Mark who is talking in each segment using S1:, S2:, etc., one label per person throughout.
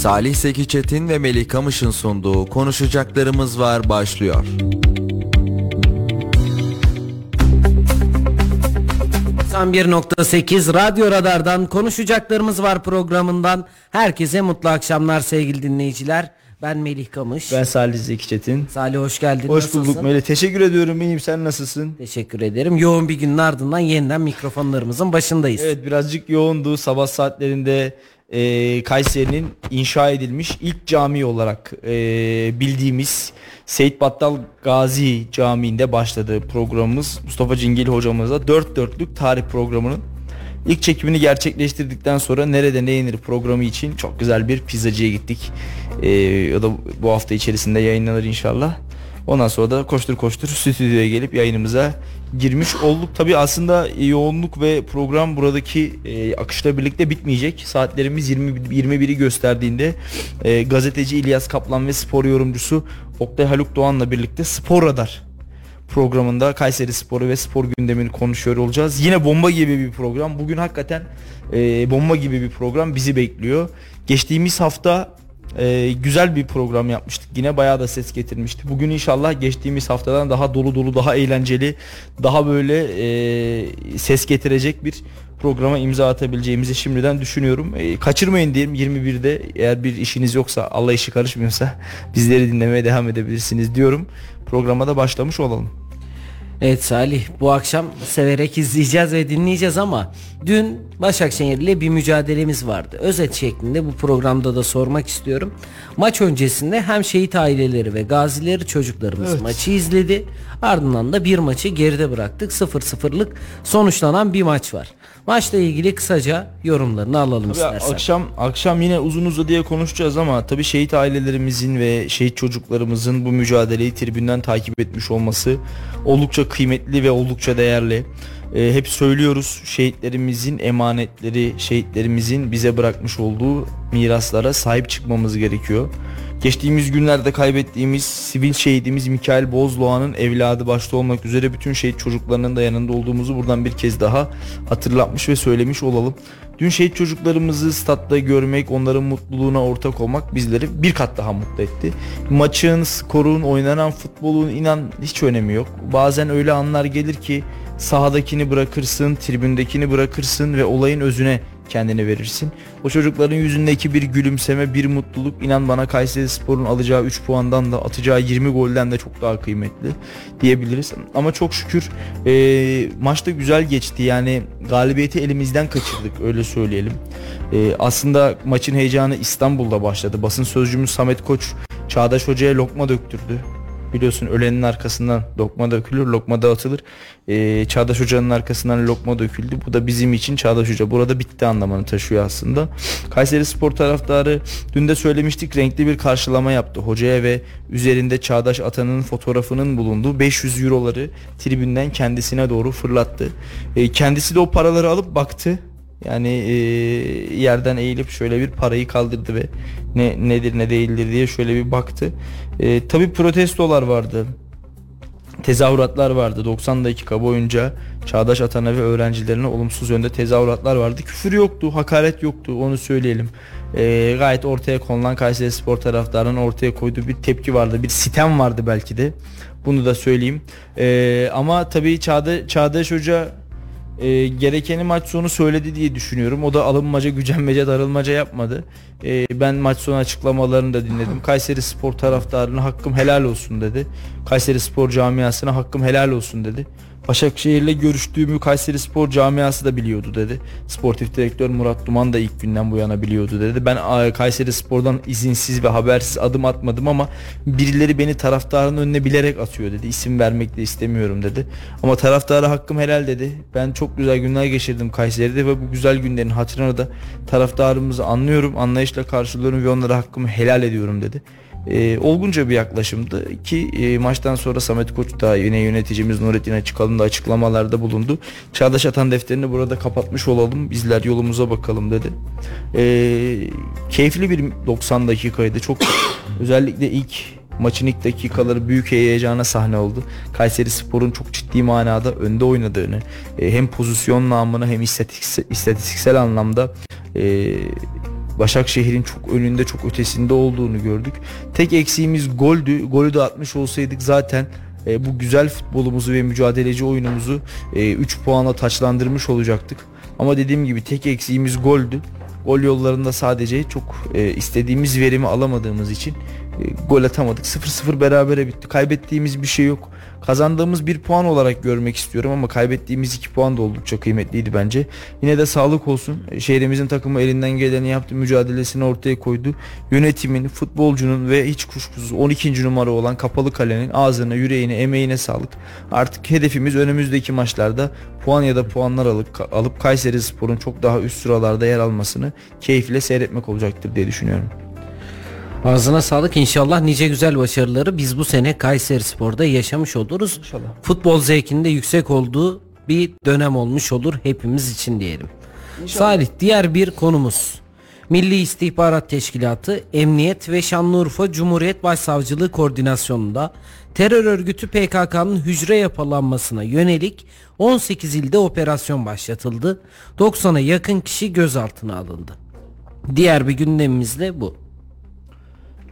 S1: Salih Seki Çetin ve Melih Kamış'ın sunduğu Konuşacaklarımız Var başlıyor.
S2: ...91.8 Radyo Radar'dan Konuşacaklarımız Var programından... ...herkese mutlu akşamlar sevgili dinleyiciler. Ben Melih Kamış.
S3: Ben Salih Zeki Çetin.
S2: Salih hoş geldin.
S3: Hoş
S2: Nasılsın?
S3: bulduk Melih. Teşekkür ediyorum. İyiyim. Sen nasılsın?
S2: Teşekkür ederim. Yoğun bir günün ardından yeniden mikrofonlarımızın başındayız.
S3: Evet birazcık yoğundu. Sabah saatlerinde e, Kayseri'nin inşa edilmiş ilk cami olarak e, bildiğimiz Seyit Battal Gazi Camii'nde başladı programımız. Mustafa Cingil hocamızla dört dörtlük tarih programının ilk çekimini gerçekleştirdikten sonra Nerede Ne Yenir programı için çok güzel bir pizzacıya gittik. E, o da bu hafta içerisinde yayınlanır inşallah. Ondan sonra da koştur koştur stüdyoya gelip yayınımıza girmiş olduk. Tabi aslında yoğunluk ve program buradaki e, akışla birlikte bitmeyecek. Saatlerimiz 20, 21'i gösterdiğinde e, gazeteci İlyas Kaplan ve spor yorumcusu Oktay Haluk Doğan'la birlikte Spor Radar programında Kayseri Sporu ve spor gündemini konuşuyor olacağız. Yine bomba gibi bir program. Bugün hakikaten e, bomba gibi bir program bizi bekliyor. Geçtiğimiz hafta e, güzel bir program yapmıştık. Yine bayağı da ses getirmişti. Bugün inşallah geçtiğimiz haftadan daha dolu dolu, daha eğlenceli, daha böyle e, ses getirecek bir programa imza atabileceğimizi şimdiden düşünüyorum. E, kaçırmayın diyelim 21'de eğer bir işiniz yoksa Allah işi karışmıyorsa bizleri dinlemeye devam edebilirsiniz diyorum. Programa da başlamış olalım.
S2: Evet Salih bu akşam severek izleyeceğiz ve dinleyeceğiz ama dün Başakşehir ile bir mücadelemiz vardı. Özet şeklinde bu programda da sormak istiyorum. Maç öncesinde hem şehit aileleri ve gazileri çocuklarımız
S3: Evet.
S2: maçı izledi. Ardından da bir maçı geride bıraktık. 0-0'lık sonuçlanan bir maç var. Maçla ilgili kısaca yorumlarını alalım
S3: Tabii
S2: istersen.
S3: akşam akşam yine uzun uzadıya konuşacağız ama tabii şehit ailelerimizin ve şehit çocuklarımızın bu mücadeleyi tribünden takip etmiş olması oldukça kıymetli ve oldukça değerli. Ee, hep söylüyoruz şehitlerimizin emanetleri, şehitlerimizin bize bırakmış olduğu miraslara sahip çıkmamız gerekiyor. Geçtiğimiz günlerde kaybettiğimiz sivil şehidimiz Mikail Bozdoğan'ın evladı başta olmak üzere bütün şehit çocuklarının da yanında olduğumuzu buradan bir kez daha hatırlatmış ve söylemiş olalım. Dün şehit çocuklarımızı statta görmek, onların mutluluğuna ortak olmak bizleri bir kat daha mutlu etti. Maçın, skorun, oynanan futbolun inan hiç önemi yok. Bazen öyle anlar gelir ki sahadakini bırakırsın, tribündekini bırakırsın ve olayın özüne kendini verirsin. O çocukların yüzündeki bir gülümseme, bir mutluluk inan bana Kayseri Spor'un alacağı 3 puandan da atacağı 20 golden de çok daha kıymetli diyebiliriz. Ama çok şükür e, maçta güzel geçti. Yani galibiyeti elimizden kaçırdık öyle söyleyelim. E, aslında maçın heyecanı İstanbul'da başladı. Basın sözcümüz Samet Koç Çağdaş Hoca'ya lokma döktürdü. Biliyorsun ölenin arkasından lokma dökülür, lokma dağıtılır. Ee, Çağdaş Hoca'nın arkasından lokma döküldü. Bu da bizim için Çağdaş Hoca burada bitti anlamını taşıyor aslında. Kayseri Spor taraftarı dün de söylemiştik renkli bir karşılama yaptı hocaya ve üzerinde Çağdaş Atan'ın fotoğrafının bulunduğu 500 euroları tribünden kendisine doğru fırlattı. Ee, kendisi de o paraları alıp baktı. Yani e, yerden eğilip şöyle bir parayı kaldırdı ve ne nedir ne değildir diye şöyle bir baktı. E, tabii protestolar vardı. Tezahüratlar vardı 90 dakika boyunca Çağdaş Atan'a ve öğrencilerine olumsuz yönde tezahüratlar vardı. Küfür yoktu, hakaret yoktu onu söyleyelim. E, gayet ortaya konulan Kayseri Spor taraftarının ortaya koyduğu bir tepki vardı. Bir sitem vardı belki de. Bunu da söyleyeyim. E, ama tabii Çağda, Çağdaş Hoca e, gerekeni maç sonu söyledi diye düşünüyorum. O da alınmaca, gücenmece, darılmaca yapmadı. E, ben maç sonu açıklamalarını da dinledim. Kayseri Spor taraftarına hakkım helal olsun dedi. Kayseri Spor camiasına hakkım helal olsun dedi. Başakşehir'le görüştüğümü Kayseri Spor camiası da biliyordu dedi. Sportif direktör Murat Duman da ilk günden bu yana biliyordu dedi. Ben Kayseri Spor'dan izinsiz ve habersiz adım atmadım ama birileri beni taraftarın önüne bilerek atıyor dedi. İsim vermek de istemiyorum dedi. Ama taraftara hakkım helal dedi. Ben çok güzel günler geçirdim Kayseri'de ve bu güzel günlerin hatırına da taraftarımızı anlıyorum, anlayışla karşılıyorum ve onlara hakkımı helal ediyorum dedi. E, olgunca bir yaklaşımdı ki e, maçtan sonra Samet Koç da yine yöneticimiz Nurettin Açıkalın da açıklamalarda bulundu. Çağdaş Atan defterini burada kapatmış olalım bizler yolumuza bakalım dedi. E, keyifli bir 90 dakikaydı çok özellikle ilk maçın ilk dakikaları büyük heyecana sahne oldu. Kayseri Spor'un çok ciddi manada önde oynadığını e, hem pozisyon namına hem istatistiksel, istatistiksel anlamda e, Başakşehir'in çok önünde çok ötesinde olduğunu gördük. Tek eksiğimiz goldü. Golü de atmış olsaydık zaten e, bu güzel futbolumuzu ve mücadeleci oyunumuzu 3 e, puanla taçlandırmış olacaktık. Ama dediğim gibi tek eksiğimiz goldü. Gol yollarında sadece çok e, istediğimiz verimi alamadığımız için e, gol atamadık. 0-0 berabere bitti. Kaybettiğimiz bir şey yok kazandığımız bir puan olarak görmek istiyorum ama kaybettiğimiz iki puan da oldukça kıymetliydi bence. Yine de sağlık olsun. Şehrimizin takımı elinden geleni yaptı. Mücadelesini ortaya koydu. Yönetimin, futbolcunun ve hiç kuşkusuz 12. numara olan Kapalı Kale'nin ağzına, yüreğine, emeğine sağlık. Artık hedefimiz önümüzdeki maçlarda puan ya da puanlar alıp, alıp Kayseri Spor'un çok daha üst sıralarda yer almasını keyifle seyretmek olacaktır diye düşünüyorum.
S2: Ağzına sağlık inşallah nice güzel başarıları biz bu sene Kayseri Spor'da yaşamış oluruz. İnşallah. Futbol zevkinde yüksek olduğu bir dönem olmuş olur hepimiz için diyelim. İnşallah. Salih diğer bir konumuz. Milli İstihbarat Teşkilatı, Emniyet ve Şanlıurfa Cumhuriyet Başsavcılığı koordinasyonunda terör örgütü PKK'nın hücre yapılanmasına yönelik 18 ilde operasyon başlatıldı. 90'a yakın kişi gözaltına alındı. Diğer bir gündemimiz de bu.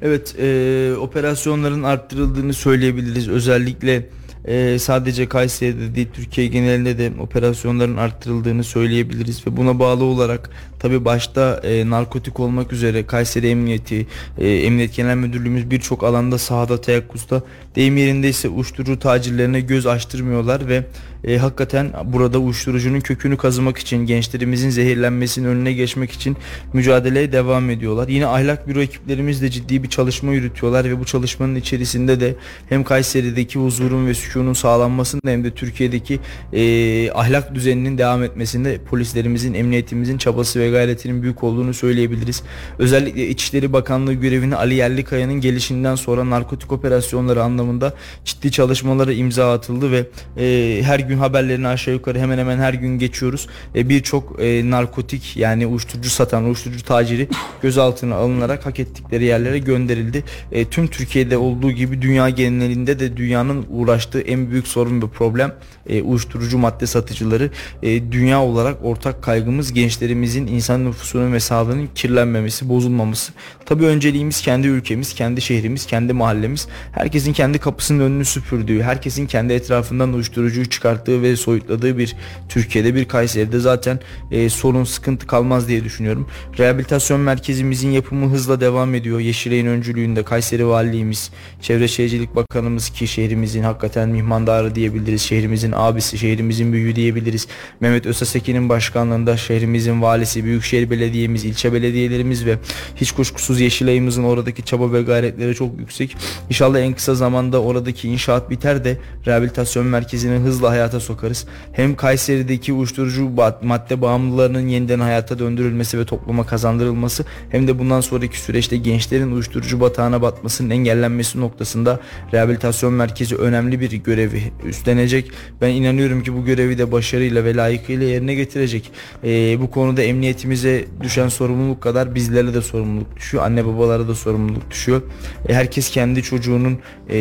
S3: Evet e, operasyonların arttırıldığını söyleyebiliriz. Özellikle e, sadece Kayseri'de değil Türkiye genelinde de operasyonların arttırıldığını söyleyebiliriz ve buna bağlı olarak tabi başta e, narkotik olmak üzere Kayseri Emniyeti, e, Emniyet Genel Müdürlüğümüz birçok alanda sahada teyakkuzda deyim yerindeyse uyuşturucu tacirlerine göz açtırmıyorlar ve e, hakikaten burada uyuşturucunun kökünü kazımak için gençlerimizin zehirlenmesinin önüne geçmek için mücadeleye devam ediyorlar. Yine ahlak büro ekiplerimiz de ciddi bir çalışma yürütüyorlar ve bu çalışmanın içerisinde de hem Kayseri'deki huzurun ve sükunun sağlanmasında hem de Türkiye'deki e, ahlak düzeninin devam etmesinde polislerimizin, emniyetimizin çabası ve gayretinin büyük olduğunu söyleyebiliriz. Özellikle İçişleri Bakanlığı görevini Ali Yerlikaya'nın gelişinden sonra narkotik operasyonları anlamında ciddi çalışmalara imza atıldı ve e, her gün haberlerini aşağı yukarı hemen hemen her gün geçiyoruz. E, Birçok e, narkotik yani uyuşturucu satan, uyuşturucu taciri gözaltına alınarak hak ettikleri yerlere gönderildi. E, tüm Türkiye'de olduğu gibi dünya genelinde de dünyanın uğraştığı en büyük sorun ve problem e, uyuşturucu madde satıcıları. E, dünya olarak ortak kaygımız gençlerimizin insan nüfusunun ve sağlığının kirlenmemesi, bozulmaması. Tabii önceliğimiz kendi ülkemiz, kendi şehrimiz, kendi mahallemiz. Herkesin kendi kapısının önünü süpürdüğü, herkesin kendi etrafından uyuşturucuyu çıkarttığı ve soyutladığı bir Türkiye'de bir Kayseri'de zaten e, sorun sıkıntı kalmaz diye düşünüyorum. Rehabilitasyon merkezimizin yapımı hızla devam ediyor. Yeşilay'ın öncülüğünde Kayseri Valiliğimiz, Çevre Şehircilik Bakanımız ki şehrimizin hakikaten mihmandarı diyebiliriz. Şehrimizin abisi, şehrimizin büyüğü diyebiliriz. Mehmet Özasekin'in başkanlığında şehrimizin valisi, Büyükşehir Belediye'miz, ilçe belediyelerimiz ve hiç kuşkusuz Yeşilay'ımızın oradaki çaba ve gayretleri çok yüksek. İnşallah en kısa zamanda oradaki inşaat biter de rehabilitasyon merkezini hızla hayata sokarız. Hem Kayseri'deki uyuşturucu madde bağımlılarının yeniden hayata döndürülmesi ve topluma kazandırılması hem de bundan sonraki süreçte gençlerin uyuşturucu batağına batmasının engellenmesi noktasında rehabilitasyon merkezi önemli bir görevi üstlenecek. Ben inanıyorum ki bu görevi de başarıyla ve layıkıyla yerine getirecek. Ee, bu konuda emniyetimize düşen sorumluluk kadar bizlere de sorumluluk düşüyor. Anne babalara da sorumluluk düşüyor. E, herkes kendi çocuğunun e,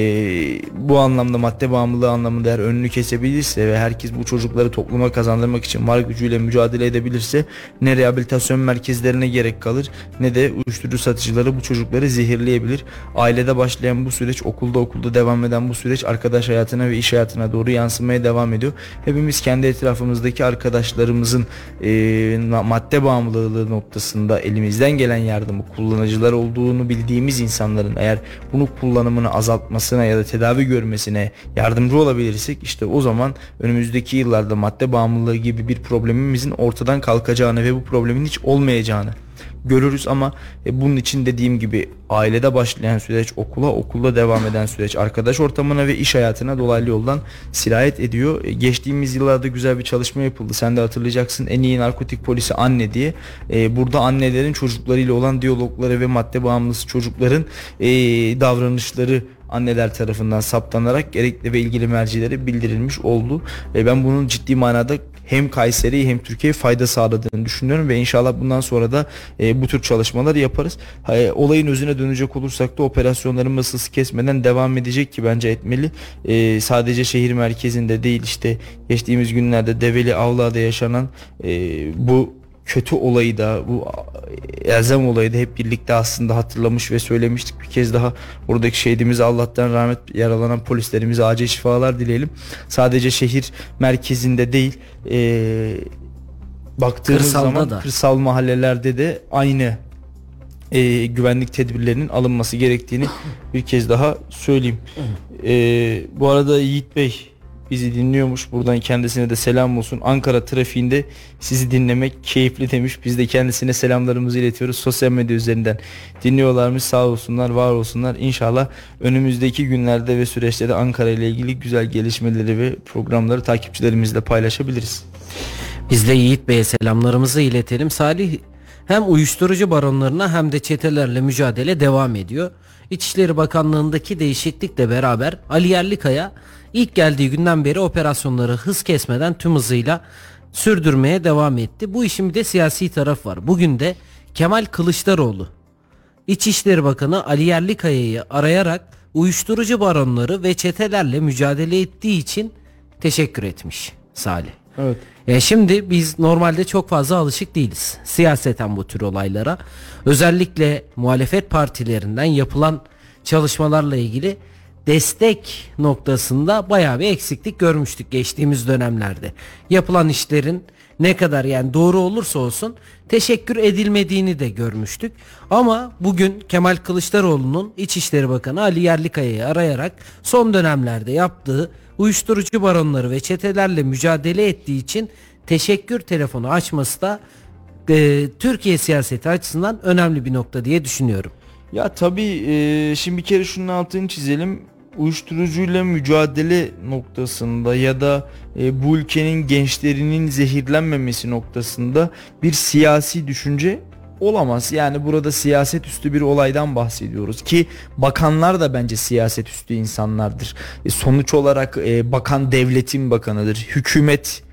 S3: bu anlamda madde bağımlılığı anlamında eğer önünü kesebilirse ve herkes bu çocukları topluma kazandırmak için var gücüyle mücadele edebilirse ne rehabilitasyon merkezlerine gerek kalır ne de uyuşturucu satıcıları bu çocukları zehirleyebilir. Ailede başlayan bu süreç okulda okulda devam eden bu süreç arkadaş hayatına ve iş hayatına doğru yansımaya devam ediyor. Hepimiz kendi etrafımızdaki arkadaşlarımızın e, madde bağımlılığı noktasında elimizden gelen yardımı kullanıcılar olduğunu bildiğimiz insanların eğer bunu kullanımını azaltmasına ya da tedavi görmesine yardımcı olabilirsek işte o zaman önümüzdeki yıllarda madde bağımlılığı gibi bir problemimizin ortadan kalkacağını ve bu problemin hiç olmayacağını görürüz ama e, bunun için dediğim gibi ailede başlayan süreç okula okulda devam eden süreç arkadaş ortamına ve iş hayatına dolaylı yoldan sirayet ediyor. E, geçtiğimiz yıllarda güzel bir çalışma yapıldı. Sen de hatırlayacaksın en iyi narkotik polisi anne diye. E, burada annelerin çocuklarıyla olan diyalogları ve madde bağımlısı çocukların e, davranışları anneler tarafından saptanarak gerekli ve ilgili mercilere bildirilmiş oldu. E, ben bunun ciddi manada hem Kayseri'ye hem Türkiye'ye fayda sağladığını düşünüyorum ve inşallah bundan sonra da e, bu tür çalışmaları yaparız. E, olayın özüne dönecek olursak da operasyonların hız kesmeden devam edecek ki bence etmeli. E, sadece şehir merkezinde değil işte geçtiğimiz günlerde Develi Avla'da yaşanan e, bu kötü olayı da bu elzem olayı da hep birlikte aslında hatırlamış ve söylemiştik. Bir kez daha buradaki şehidimize Allah'tan rahmet yaralanan polislerimize acil şifalar dileyelim. Sadece şehir merkezinde değil e, baktığımız
S2: Kırsalda
S3: zaman
S2: da.
S3: kırsal mahallelerde de aynı e, güvenlik tedbirlerinin alınması gerektiğini bir kez daha söyleyeyim. E, bu arada Yiğit Bey bizi dinliyormuş. Buradan kendisine de selam olsun. Ankara trafiğinde sizi dinlemek keyifli demiş. Biz de kendisine selamlarımızı iletiyoruz. Sosyal medya üzerinden dinliyorlarmış. Sağ olsunlar, var olsunlar. İnşallah önümüzdeki günlerde ve süreçte de Ankara ile ilgili güzel gelişmeleri ve programları takipçilerimizle paylaşabiliriz.
S2: Biz de Yiğit Bey'e selamlarımızı iletelim. Salih hem uyuşturucu baronlarına hem de çetelerle mücadele devam ediyor. İçişleri Bakanlığı'ndaki değişiklikle beraber Ali Yerlikaya ilk geldiği günden beri operasyonları hız kesmeden tüm hızıyla sürdürmeye devam etti. Bu işin bir de siyasi taraf var. Bugün de Kemal Kılıçdaroğlu İçişleri Bakanı Ali Yerlikaya'yı arayarak uyuşturucu baronları ve çetelerle mücadele ettiği için teşekkür etmiş Salih.
S3: Evet.
S2: E şimdi biz normalde çok fazla alışık değiliz siyaseten bu tür olaylara. Özellikle muhalefet partilerinden yapılan çalışmalarla ilgili destek noktasında bayağı bir eksiklik görmüştük geçtiğimiz dönemlerde. Yapılan işlerin ne kadar yani doğru olursa olsun teşekkür edilmediğini de görmüştük. Ama bugün Kemal Kılıçdaroğlu'nun İçişleri Bakanı Ali Yerlikaya'yı arayarak son dönemlerde yaptığı uyuşturucu baronları ve çetelerle mücadele ettiği için teşekkür telefonu açması da e, Türkiye siyaseti açısından önemli bir nokta diye düşünüyorum.
S3: Ya tabii e, şimdi bir kere şunun altını çizelim. Uyuşturucuyla mücadele noktasında ya da e, bu ülkenin gençlerinin zehirlenmemesi noktasında bir siyasi düşünce olamaz. Yani burada siyaset üstü bir olaydan bahsediyoruz ki bakanlar da bence siyaset üstü insanlardır. E, sonuç olarak e, bakan devletin bakanıdır. Hükümet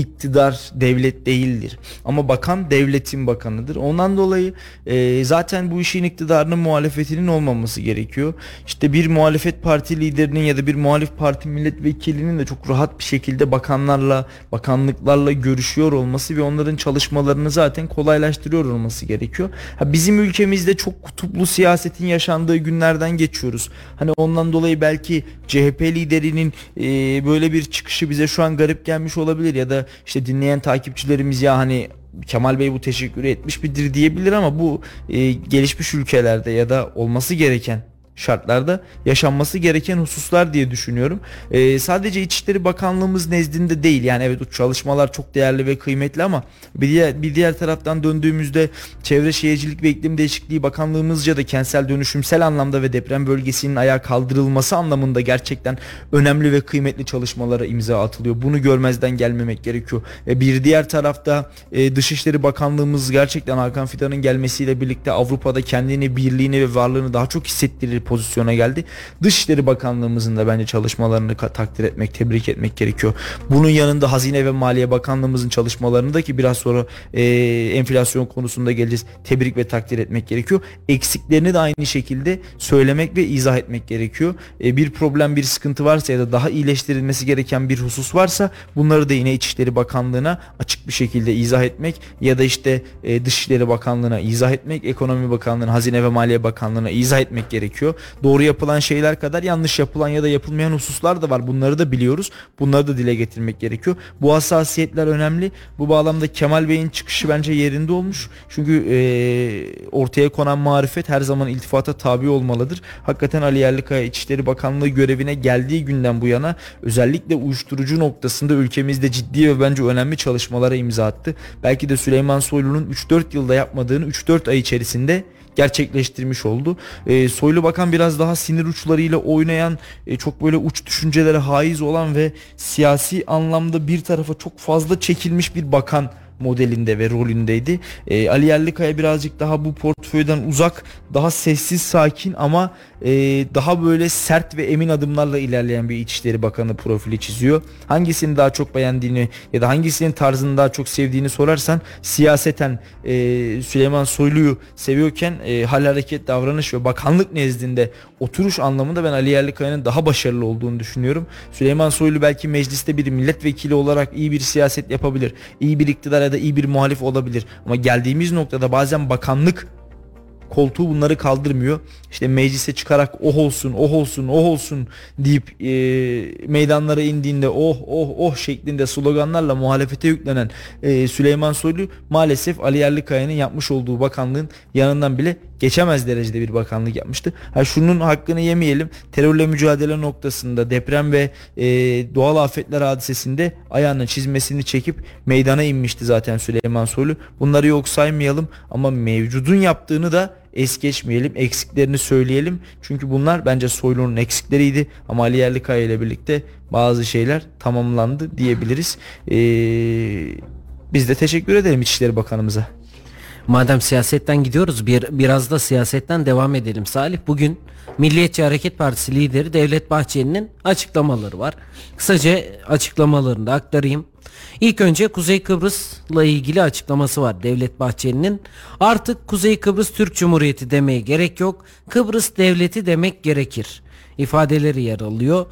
S3: iktidar devlet değildir. Ama bakan devletin bakanıdır. Ondan dolayı e, zaten bu işin iktidarının muhalefetinin olmaması gerekiyor. İşte bir muhalefet parti liderinin ya da bir muhalif parti milletvekilinin de çok rahat bir şekilde bakanlarla, bakanlıklarla görüşüyor olması ve onların çalışmalarını zaten kolaylaştırıyor olması gerekiyor. Ha, bizim ülkemizde çok kutuplu siyasetin yaşandığı günlerden geçiyoruz. Hani ondan dolayı belki CHP liderinin e, böyle bir çıkışı bize şu an garip gelmiş olabilir ya da işte dinleyen takipçilerimiz ya hani Kemal Bey bu teşekkürü etmiş midir diyebilir ama bu e, gelişmiş ülkelerde ya da olması gereken şartlarda yaşanması gereken hususlar diye düşünüyorum. Ee, sadece İçişleri Bakanlığımız nezdinde değil yani evet o çalışmalar çok değerli ve kıymetli ama bir diğer, bir diğer taraftan döndüğümüzde Çevre Şehircilik ve İklim Değişikliği Bakanlığımızca da kentsel dönüşümsel anlamda ve deprem bölgesinin ayağa kaldırılması anlamında gerçekten önemli ve kıymetli çalışmalara imza atılıyor. Bunu görmezden gelmemek gerekiyor. E, bir diğer tarafta e, Dışişleri Bakanlığımız gerçekten Hakan Fidan'ın gelmesiyle birlikte Avrupa'da kendini, birliğini ve varlığını daha çok hissettirir pozisyona geldi. Dışişleri Bakanlığımızın da bence çalışmalarını takdir etmek, tebrik etmek gerekiyor. Bunun yanında Hazine ve Maliye Bakanlığımızın çalışmalarını da ki biraz sonra e, enflasyon konusunda geleceğiz. Tebrik ve takdir etmek gerekiyor. Eksiklerini de aynı şekilde söylemek ve izah etmek gerekiyor. E, bir problem, bir sıkıntı varsa ya da daha iyileştirilmesi gereken bir husus varsa bunları da yine İçişleri Bakanlığı'na açık bir şekilde izah etmek ya da işte e, Dışişleri Bakanlığı'na izah etmek, Ekonomi Bakanlığı'na, Hazine ve Maliye Bakanlığı'na izah etmek gerekiyor. Doğru yapılan şeyler kadar yanlış yapılan ya da yapılmayan hususlar da var. Bunları da biliyoruz. Bunları da dile getirmek gerekiyor. Bu hassasiyetler önemli. Bu bağlamda Kemal Bey'in çıkışı bence yerinde olmuş. Çünkü e, ortaya konan marifet her zaman iltifata tabi olmalıdır. Hakikaten Ali Yerlikaya İçişleri Bakanlığı görevine geldiği günden bu yana özellikle uyuşturucu noktasında ülkemizde ciddi ve bence önemli çalışmalara imza attı. Belki de Süleyman Soylu'nun 3-4 yılda yapmadığını 3-4 ay içerisinde gerçekleştirmiş oldu. E, Soylu Bakan biraz daha sinir uçlarıyla oynayan, e, çok böyle uç düşüncelere haiz olan ve siyasi anlamda bir tarafa çok fazla çekilmiş bir bakan modelinde ve rolündeydi. E, Ali Yerlikaya birazcık daha bu portföyden uzak, daha sessiz, sakin ama e, daha böyle sert ve emin adımlarla ilerleyen bir İçişleri Bakanı profili çiziyor. Hangisini daha çok beğendiğini ya da hangisinin tarzını daha çok sevdiğini sorarsan siyaseten e, Süleyman Soylu'yu seviyorken e, hal hareket davranış ve bakanlık nezdinde oturuş anlamında ben Ali Yerlikaya'nın daha başarılı olduğunu düşünüyorum. Süleyman Soylu belki mecliste bir milletvekili olarak iyi bir siyaset yapabilir. iyi bir iktidar da iyi bir muhalif olabilir. Ama geldiğimiz noktada bazen bakanlık koltuğu bunları kaldırmıyor. İşte meclise çıkarak oh olsun, oh olsun, oh olsun deyip e, meydanlara indiğinde oh oh oh şeklinde sloganlarla muhalefete yüklenen e, Süleyman Soylu maalesef Ali Yerlikaya'nın yapmış olduğu bakanlığın yanından bile geçemez derecede bir bakanlık yapmıştı. Ha şunun hakkını yemeyelim. Terörle mücadele noktasında deprem ve e, doğal afetler hadisesinde ayağının çizmesini çekip meydana inmişti zaten Süleyman Soylu. Bunları yok saymayalım ama mevcudun yaptığını da es geçmeyelim. Eksiklerini söyleyelim. Çünkü bunlar bence Soylu'nun eksikleriydi. Ama Ali Yerlikaya ile birlikte bazı şeyler tamamlandı diyebiliriz. Ee, biz de teşekkür edelim İçişleri Bakanımıza.
S2: Madem siyasetten gidiyoruz bir biraz da siyasetten devam edelim Salih. Bugün Milliyetçi Hareket Partisi lideri Devlet Bahçeli'nin açıklamaları var. Kısaca açıklamalarını da aktarayım. İlk önce Kuzey Kıbrıs'la ilgili açıklaması var Devlet Bahçeli'nin. Artık Kuzey Kıbrıs Türk Cumhuriyeti demeye gerek yok. Kıbrıs Devleti demek gerekir. ifadeleri yer alıyor.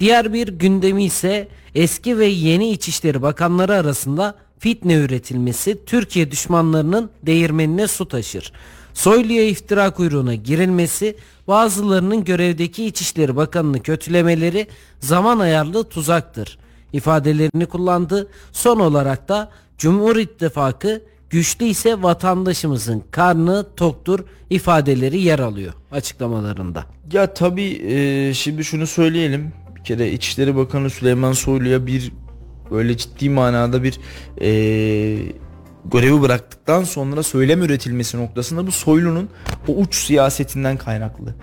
S2: Diğer bir gündemi ise eski ve yeni İçişleri Bakanları arasında fitne üretilmesi Türkiye düşmanlarının değirmenine su taşır. Soylu'ya iftira kuyruğuna girilmesi, bazılarının görevdeki İçişleri Bakanını kötülemeleri zaman ayarlı tuzaktır ifadelerini kullandı. Son olarak da Cumhur İttifakı güçlü ise vatandaşımızın karnı toktur ifadeleri yer alıyor açıklamalarında.
S3: Ya tabii e, şimdi şunu söyleyelim. Bir kere İçişleri Bakanı Süleyman Soylu'ya bir böyle ciddi manada bir e, görevi bıraktıktan sonra söylem üretilmesi noktasında bu Soylu'nun o uç siyasetinden kaynaklı.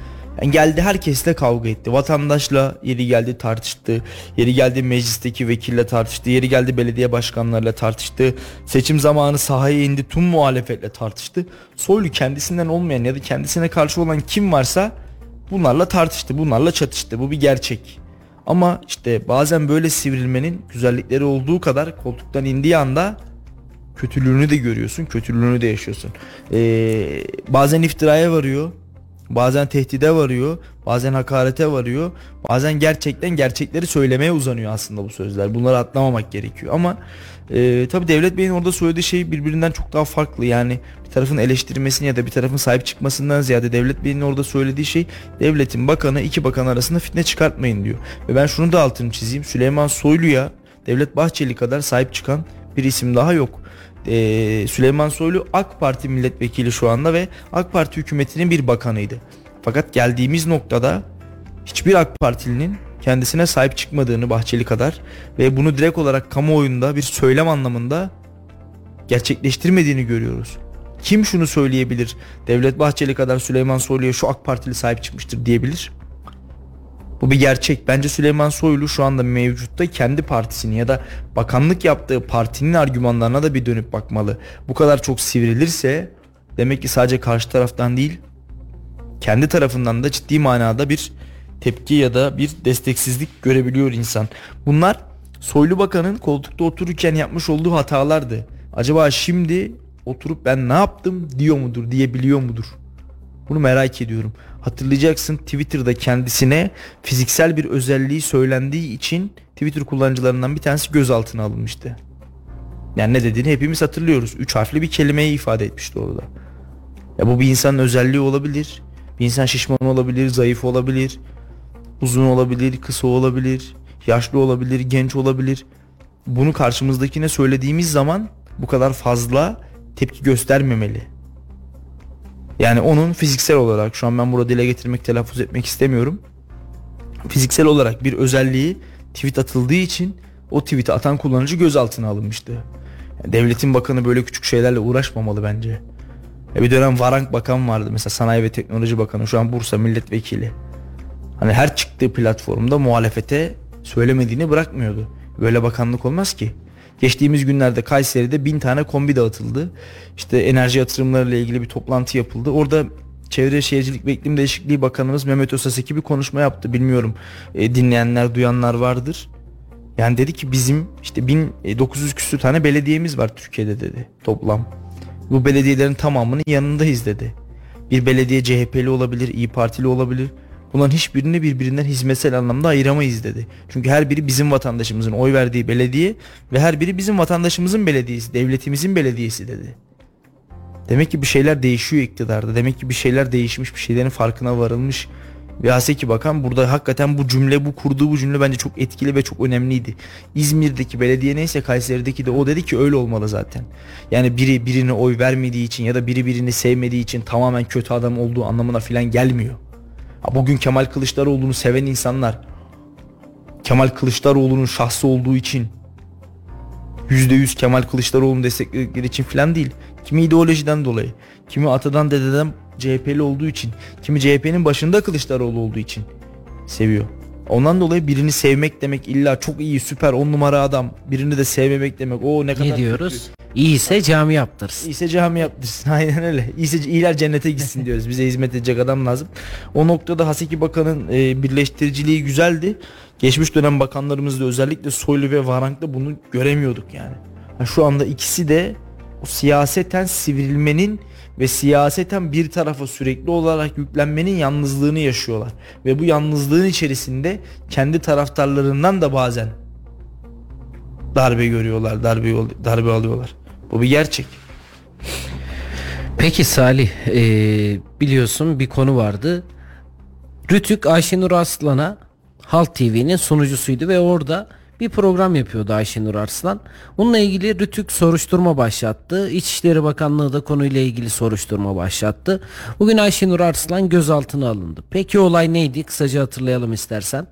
S3: Yani geldi herkesle kavga etti. Vatandaşla yeri geldi tartıştı. Yeri geldi meclisteki vekille tartıştı. Yeri geldi belediye başkanlarıyla tartıştı. Seçim zamanı sahaya indi tüm muhalefetle tartıştı. Soylu kendisinden olmayan ya da kendisine karşı olan kim varsa bunlarla tartıştı. Bunlarla çatıştı. Bu bir gerçek. Ama işte bazen böyle sivrilmenin güzellikleri olduğu kadar koltuktan indiği anda kötülüğünü de görüyorsun, kötülüğünü de yaşıyorsun. Ee, bazen iftiraya varıyor, bazen tehdide varıyor, bazen hakarete varıyor, bazen gerçekten gerçekleri söylemeye uzanıyor aslında bu sözler. Bunları atlamamak gerekiyor ama e, tabi Devlet Bey'in orada söylediği şey birbirinden çok daha farklı. Yani bir tarafın eleştirmesini ya da bir tarafın sahip çıkmasından ziyade Devlet Bey'in orada söylediği şey devletin bakanı iki bakan arasında fitne çıkartmayın diyor. Ve ben şunu da altını çizeyim. Süleyman Soylu'ya Devlet Bahçeli kadar sahip çıkan bir isim daha yok. Ee, Süleyman Soylu AK Parti milletvekili şu anda ve AK Parti hükümetinin bir bakanıydı. Fakat geldiğimiz noktada hiçbir AK Partilinin kendisine sahip çıkmadığını Bahçeli kadar ve bunu direkt olarak kamuoyunda bir söylem anlamında gerçekleştirmediğini görüyoruz. Kim şunu söyleyebilir? Devlet Bahçeli kadar Süleyman Soylu'ya şu AK Partili sahip çıkmıştır diyebilir. Bu bir gerçek. Bence Süleyman Soylu şu anda mevcutta kendi partisini ya da bakanlık yaptığı partinin argümanlarına da bir dönüp bakmalı. Bu kadar çok sivrilirse demek ki sadece karşı taraftan değil kendi tarafından da ciddi manada bir tepki ya da bir desteksizlik görebiliyor insan. Bunlar Soylu Bakan'ın koltukta otururken yapmış olduğu hatalardı. Acaba şimdi oturup ben ne yaptım diyor mudur diyebiliyor mudur? Bunu merak ediyorum. Hatırlayacaksın Twitter'da kendisine fiziksel bir özelliği söylendiği için Twitter kullanıcılarından bir tanesi gözaltına alınmıştı. Yani ne dediğini hepimiz hatırlıyoruz. Üç harfli bir kelimeyi ifade etmişti orada. Ya bu bir insanın özelliği olabilir. Bir insan şişman olabilir, zayıf olabilir, uzun olabilir, kısa olabilir, yaşlı olabilir, genç olabilir. Bunu karşımızdakine söylediğimiz zaman bu kadar fazla tepki göstermemeli. Yani onun fiziksel olarak şu an ben burada dile getirmek telaffuz etmek istemiyorum. Fiziksel olarak bir özelliği tweet atıldığı için o tweet'i atan kullanıcı gözaltına alınmıştı. Yani devletin bakanı böyle küçük şeylerle uğraşmamalı bence. Bir dönem Varank Bakan vardı mesela Sanayi ve Teknoloji Bakanı şu an Bursa Milletvekili. Hani her çıktığı platformda muhalefete söylemediğini bırakmıyordu. Böyle bakanlık olmaz ki. Geçtiğimiz günlerde Kayseri'de bin tane kombi dağıtıldı. İşte enerji yatırımları ile ilgili bir toplantı yapıldı. Orada Çevre Şehircilik ve İklim Değişikliği Bakanımız Mehmet Özaseki bir konuşma yaptı. Bilmiyorum e, dinleyenler duyanlar vardır. Yani dedi ki bizim işte 1900 küsur tane belediyemiz var Türkiye'de dedi toplam. Bu belediyelerin tamamının yanındayız dedi. Bir belediye CHP'li olabilir, İyi Partili olabilir. Bunların hiçbirini birbirinden hizmetsel anlamda ayıramayız dedi. Çünkü her biri bizim vatandaşımızın oy verdiği belediye ve her biri bizim vatandaşımızın belediyesi, devletimizin belediyesi dedi. Demek ki bir şeyler değişiyor iktidarda. Demek ki bir şeyler değişmiş, bir şeylerin farkına varılmış. Ve Haseki Bakan burada hakikaten bu cümle, bu kurduğu bu cümle bence çok etkili ve çok önemliydi. İzmir'deki belediye neyse Kayseri'deki de o dedi ki öyle olmalı zaten. Yani biri birine oy vermediği için ya da biri birini sevmediği için tamamen kötü adam olduğu anlamına filan gelmiyor. Bugün Kemal Kılıçdaroğlu'nu seven insanlar Kemal Kılıçdaroğlu'nun şahsı olduğu için %100 Kemal Kılıçdaroğlu'nu destekledikleri için filan değil. Kimi ideolojiden dolayı, kimi atadan dededen CHP'li olduğu için, kimi CHP'nin başında Kılıçdaroğlu olduğu için seviyor. Ondan dolayı birini sevmek demek illa çok iyi, süper, on numara adam. Birini de sevmemek demek. O ne kadar
S2: Ne diyoruz? İyiyse cami yaptırsın.
S3: İyiyse cami yaptırsın. Aynen öyle. İyiyse iyiler cennete gitsin diyoruz. Bize hizmet edecek adam lazım. O noktada Haseki Bakan'ın e, birleştiriciliği güzeldi. Geçmiş dönem bakanlarımızda özellikle Soylu ve Varank'ta bunu göremiyorduk yani. Ha, şu anda ikisi de o siyaseten sivrilmenin ve siyaseten bir tarafa sürekli olarak yüklenmenin yalnızlığını yaşıyorlar. Ve bu yalnızlığın içerisinde kendi taraftarlarından da bazen darbe görüyorlar, darbe darbe alıyorlar. Bu bir gerçek.
S2: Peki Salih eee, biliyorsun bir konu vardı. Rütük Ayşenur Arslan'a Halk TV'nin sunucusuydu ve orada bir program yapıyordu Ayşenur Arslan. Bununla ilgili Rütük soruşturma başlattı. İçişleri Bakanlığı da konuyla ilgili soruşturma başlattı. Bugün Ayşenur Arslan gözaltına alındı. Peki olay neydi? Kısaca hatırlayalım istersen.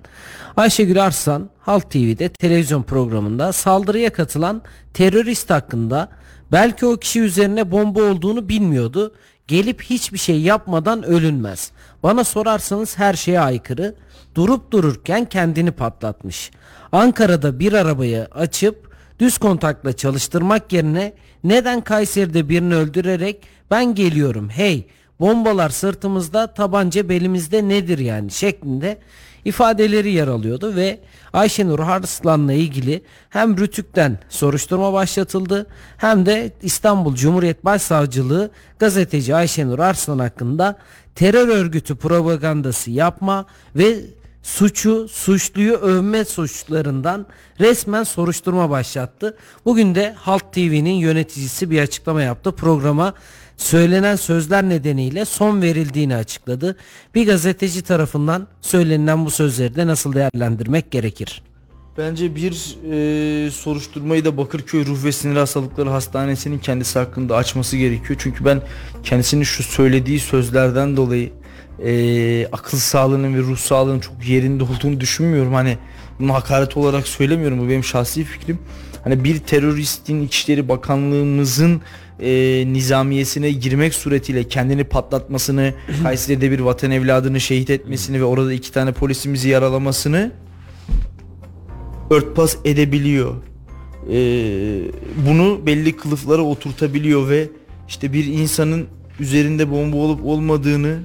S2: Ayşegül Arslan Halk TV'de televizyon programında saldırıya katılan terörist hakkında belki o kişi üzerine bomba olduğunu bilmiyordu. Gelip hiçbir şey yapmadan ölünmez. Bana sorarsanız her şeye aykırı. Durup dururken kendini patlatmış. Ankara'da bir arabayı açıp düz kontakla çalıştırmak yerine neden Kayseri'de birini öldürerek ben geliyorum hey bombalar sırtımızda tabanca belimizde nedir yani şeklinde ifadeleri yer alıyordu ve Ayşenur Arslan'la ilgili hem Rütük'ten soruşturma başlatıldı hem de İstanbul Cumhuriyet Başsavcılığı gazeteci Ayşenur Arslan hakkında terör örgütü propagandası yapma ve suçu, suçluyu övme suçlarından resmen soruşturma başlattı. Bugün de Halk TV'nin yöneticisi bir açıklama yaptı. Programa söylenen sözler nedeniyle son verildiğini açıkladı. Bir gazeteci tarafından söylenilen bu sözleri de nasıl değerlendirmek gerekir?
S3: Bence bir e, soruşturmayı da Bakırköy Ruh ve Sinir Hastalıkları Hastanesi'nin kendisi hakkında açması gerekiyor. Çünkü ben kendisinin şu söylediği sözlerden dolayı e, akıl sağlığının ve ruh sağlığının çok yerinde olduğunu düşünmüyorum. Hani bunu hakaret olarak söylemiyorum. Bu benim şahsi fikrim. Hani bir teröristin İçişleri Bakanlığımızın e, nizamiyesine girmek suretiyle kendini patlatmasını, Kayseri'de bir vatan evladını şehit etmesini ve orada iki tane polisimizi yaralamasını örtbas edebiliyor. Ee, bunu belli kılıflara oturtabiliyor ve işte bir insanın üzerinde bomba olup olmadığını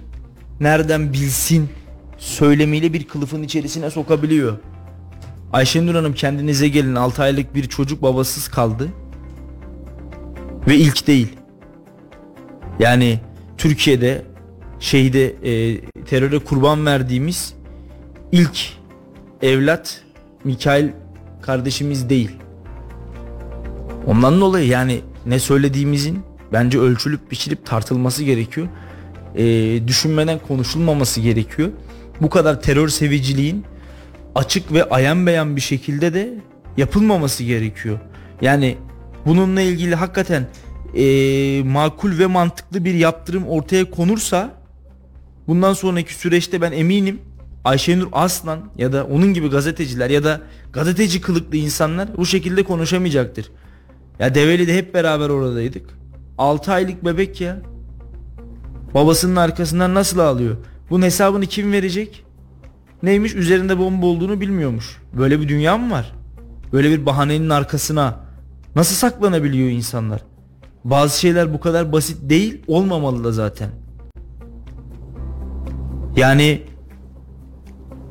S3: nereden bilsin söylemiyle bir kılıfın içerisine sokabiliyor. Ayşenur Hanım kendinize gelin 6 aylık bir çocuk babasız kaldı. Ve ilk değil. Yani Türkiye'de şeyde e, teröre kurban verdiğimiz ilk evlat Mikail kardeşimiz değil. Ondan dolayı yani ne söylediğimizin bence ölçülüp biçilip tartılması gerekiyor. Ee, düşünmeden konuşulmaması gerekiyor. Bu kadar terör seviciliğin açık ve ayan beyan bir şekilde de yapılmaması gerekiyor. Yani bununla ilgili hakikaten ee, makul ve mantıklı bir yaptırım ortaya konursa bundan sonraki süreçte ben eminim Ayşenur Aslan ya da onun gibi gazeteciler ya da gazeteci kılıklı insanlar bu şekilde konuşamayacaktır. Ya Develi'de hep beraber oradaydık. 6 aylık bebek ya. Babasının arkasından nasıl ağlıyor? Bunun hesabını kim verecek? Neymiş üzerinde bomba olduğunu bilmiyormuş. Böyle bir dünya mı var? Böyle bir bahanenin arkasına nasıl saklanabiliyor insanlar? Bazı şeyler bu kadar basit değil olmamalı da zaten. Yani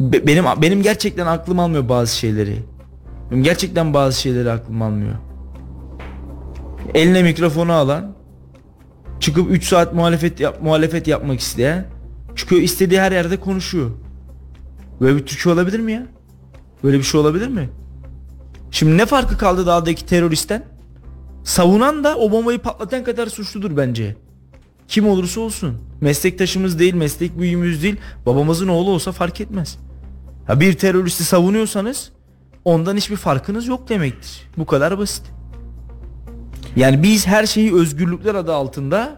S3: Be- benim benim gerçekten aklım almıyor bazı şeyleri. Benim gerçekten bazı şeyleri aklım almıyor. Eline mikrofonu alan çıkıp 3 saat muhalefet yap, muhalefet yapmak isteyen çıkıyor istediği her yerde konuşuyor. Böyle bir Türkiye olabilir mi ya? Böyle bir şey olabilir mi? Şimdi ne farkı kaldı dağdaki teröristten? Savunan da o bombayı patlatan kadar suçludur bence. Kim olursa olsun. Meslektaşımız değil, meslek büyüğümüz değil. Babamızın oğlu olsa fark etmez. Ha bir teröristi savunuyorsanız ondan hiçbir farkınız yok demektir. Bu kadar basit. Yani biz her şeyi özgürlükler adı altında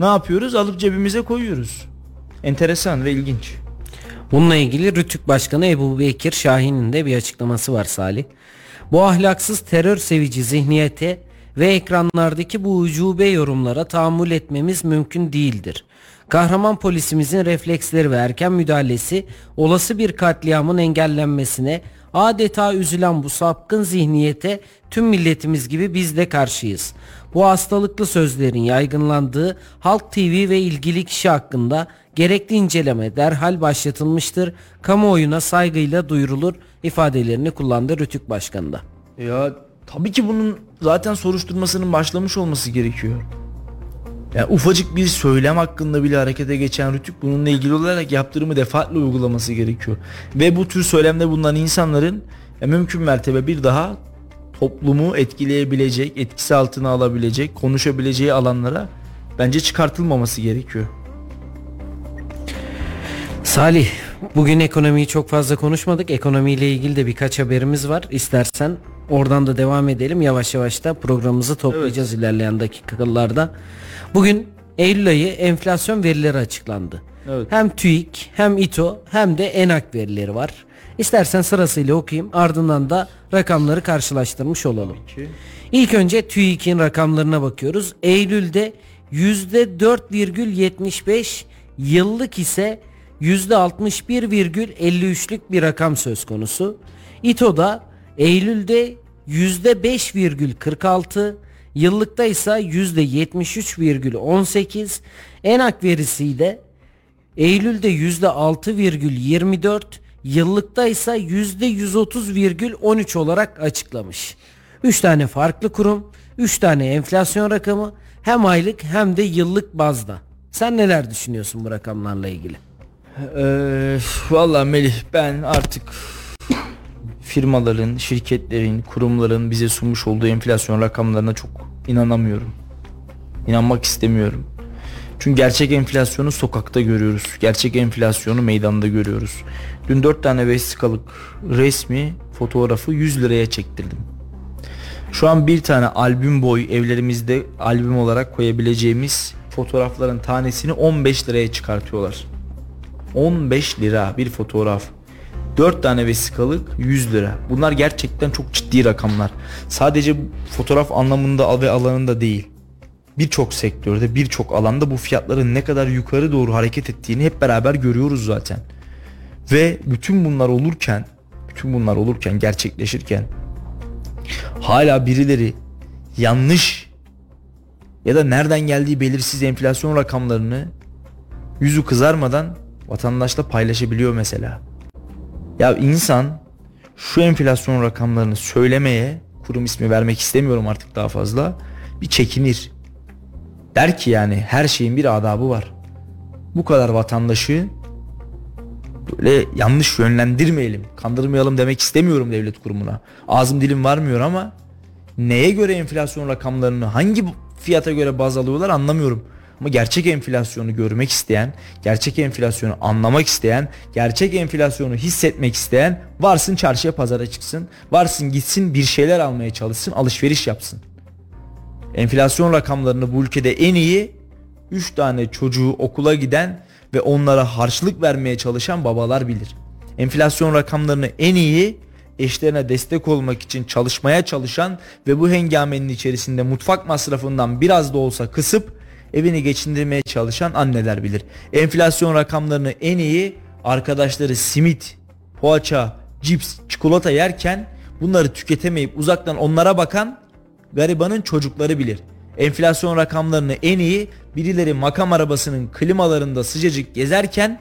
S3: ne yapıyoruz? Alıp cebimize koyuyoruz. Enteresan ve ilginç.
S2: Bununla ilgili Rütük Başkanı Ebu Bekir Şahin'in de bir açıklaması var Salih. Bu ahlaksız terör sevici zihniyete ve ekranlardaki bu ucube yorumlara tahammül etmemiz mümkün değildir. Kahraman polisimizin refleksleri ve erken müdahalesi olası bir katliamın engellenmesine adeta üzülen bu sapkın zihniyete tüm milletimiz gibi biz de karşıyız. Bu hastalıklı sözlerin yaygınlandığı Halk TV ve ilgili kişi hakkında gerekli inceleme derhal başlatılmıştır. Kamuoyuna saygıyla duyurulur ifadelerini kullandı Rütük Başkanı da.
S3: Ya tabii ki bunun zaten soruşturmasının başlamış olması gerekiyor. Yani ufacık bir söylem hakkında bile harekete geçen Rütük bununla ilgili olarak yaptırımı defaatle uygulaması gerekiyor. Ve bu tür söylemde bulunan insanların mümkün mertebe bir daha toplumu etkileyebilecek, etkisi altına alabilecek, konuşabileceği alanlara bence çıkartılmaması gerekiyor.
S2: Salih bugün ekonomiyi çok fazla konuşmadık. Ekonomiyle ilgili de birkaç haberimiz var. İstersen oradan da devam edelim. Yavaş yavaş da programımızı toplayacağız ilerleyen dakikalarda. Bugün Eylül ayı enflasyon verileri açıklandı.
S3: Evet.
S2: Hem TÜİK hem İTO hem de ENAK verileri var. İstersen sırasıyla okuyayım ardından da rakamları karşılaştırmış olalım. İlk önce TÜİK'in rakamlarına bakıyoruz. Eylül'de %4,75 yıllık ise %61,53'lük bir rakam söz konusu. İTO'da Eylül'de %5,46 yıllıkta ise %73,18 ENAK verisi de Eylül'de %6,24 yıllıkta ise %130,13 olarak açıklamış. 3 tane farklı kurum, 3 tane enflasyon rakamı hem aylık hem de yıllık bazda. Sen neler düşünüyorsun bu rakamlarla ilgili?
S3: Ee, Valla Melih ben artık firmaların, şirketlerin, kurumların bize sunmuş olduğu enflasyon rakamlarına çok inanamıyorum. İnanmak istemiyorum. Çünkü gerçek enflasyonu sokakta görüyoruz. Gerçek enflasyonu meydanda görüyoruz. Dün 4 tane vesikalık resmi fotoğrafı 100 liraya çektirdim. Şu an bir tane albüm boy evlerimizde albüm olarak koyabileceğimiz fotoğrafların tanesini 15 liraya çıkartıyorlar. 15 lira bir fotoğraf. 4 tane vesikalık 100 lira. Bunlar gerçekten çok ciddi rakamlar. Sadece fotoğraf anlamında ve alanında değil. Birçok sektörde, birçok alanda bu fiyatların ne kadar yukarı doğru hareket ettiğini hep beraber görüyoruz zaten. Ve bütün bunlar olurken, bütün bunlar olurken, gerçekleşirken hala birileri yanlış ya da nereden geldiği belirsiz enflasyon rakamlarını yüzü kızarmadan vatandaşla paylaşabiliyor mesela. Ya insan şu enflasyon rakamlarını söylemeye kurum ismi vermek istemiyorum artık daha fazla bir çekinir. Der ki yani her şeyin bir adabı var. Bu kadar vatandaşı böyle yanlış yönlendirmeyelim, kandırmayalım demek istemiyorum devlet kurumuna. Ağzım dilim varmıyor ama neye göre enflasyon rakamlarını hangi fiyata göre baz alıyorlar anlamıyorum. Ama gerçek enflasyonu görmek isteyen, gerçek enflasyonu anlamak isteyen, gerçek enflasyonu hissetmek isteyen varsın çarşıya pazara çıksın. Varsın gitsin bir şeyler almaya çalışsın, alışveriş yapsın. Enflasyon rakamlarını bu ülkede en iyi 3 tane çocuğu okula giden ve onlara harçlık vermeye çalışan babalar bilir. Enflasyon rakamlarını en iyi eşlerine destek olmak için çalışmaya çalışan ve bu hengamenin içerisinde mutfak masrafından biraz da olsa kısıp evini geçindirmeye çalışan anneler bilir. Enflasyon rakamlarını en iyi arkadaşları simit, poğaça, cips, çikolata yerken bunları tüketemeyip uzaktan onlara bakan garibanın çocukları bilir. Enflasyon rakamlarını en iyi birileri makam arabasının klimalarında sıcacık gezerken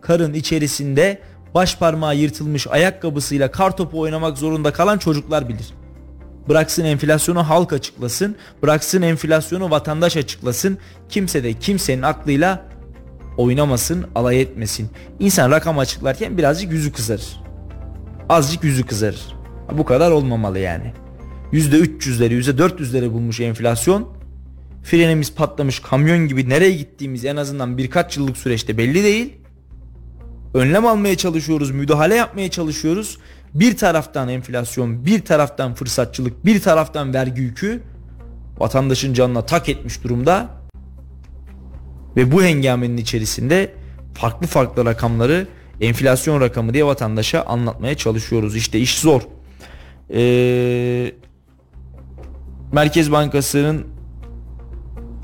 S3: karın içerisinde baş parmağı yırtılmış ayakkabısıyla kartopu oynamak zorunda kalan çocuklar bilir. Bıraksın enflasyonu halk açıklasın, bıraksın enflasyonu vatandaş açıklasın. Kimse de kimsenin aklıyla oynamasın, alay etmesin. İnsan rakam açıklarken birazcık yüzü kızarır. Azıcık yüzü kızarır. Bu kadar olmamalı yani. %300'leri, %400'leri bulmuş enflasyon. Frenimiz patlamış kamyon gibi nereye gittiğimiz en azından birkaç yıllık süreçte belli değil. Önlem almaya çalışıyoruz, müdahale yapmaya çalışıyoruz. Bir taraftan enflasyon, bir taraftan fırsatçılık, bir taraftan vergi yükü vatandaşın canına tak etmiş durumda. Ve bu hengamenin içerisinde farklı farklı rakamları enflasyon rakamı diye vatandaşa anlatmaya çalışıyoruz. İşte iş zor. Ee, Merkez Bankası'nın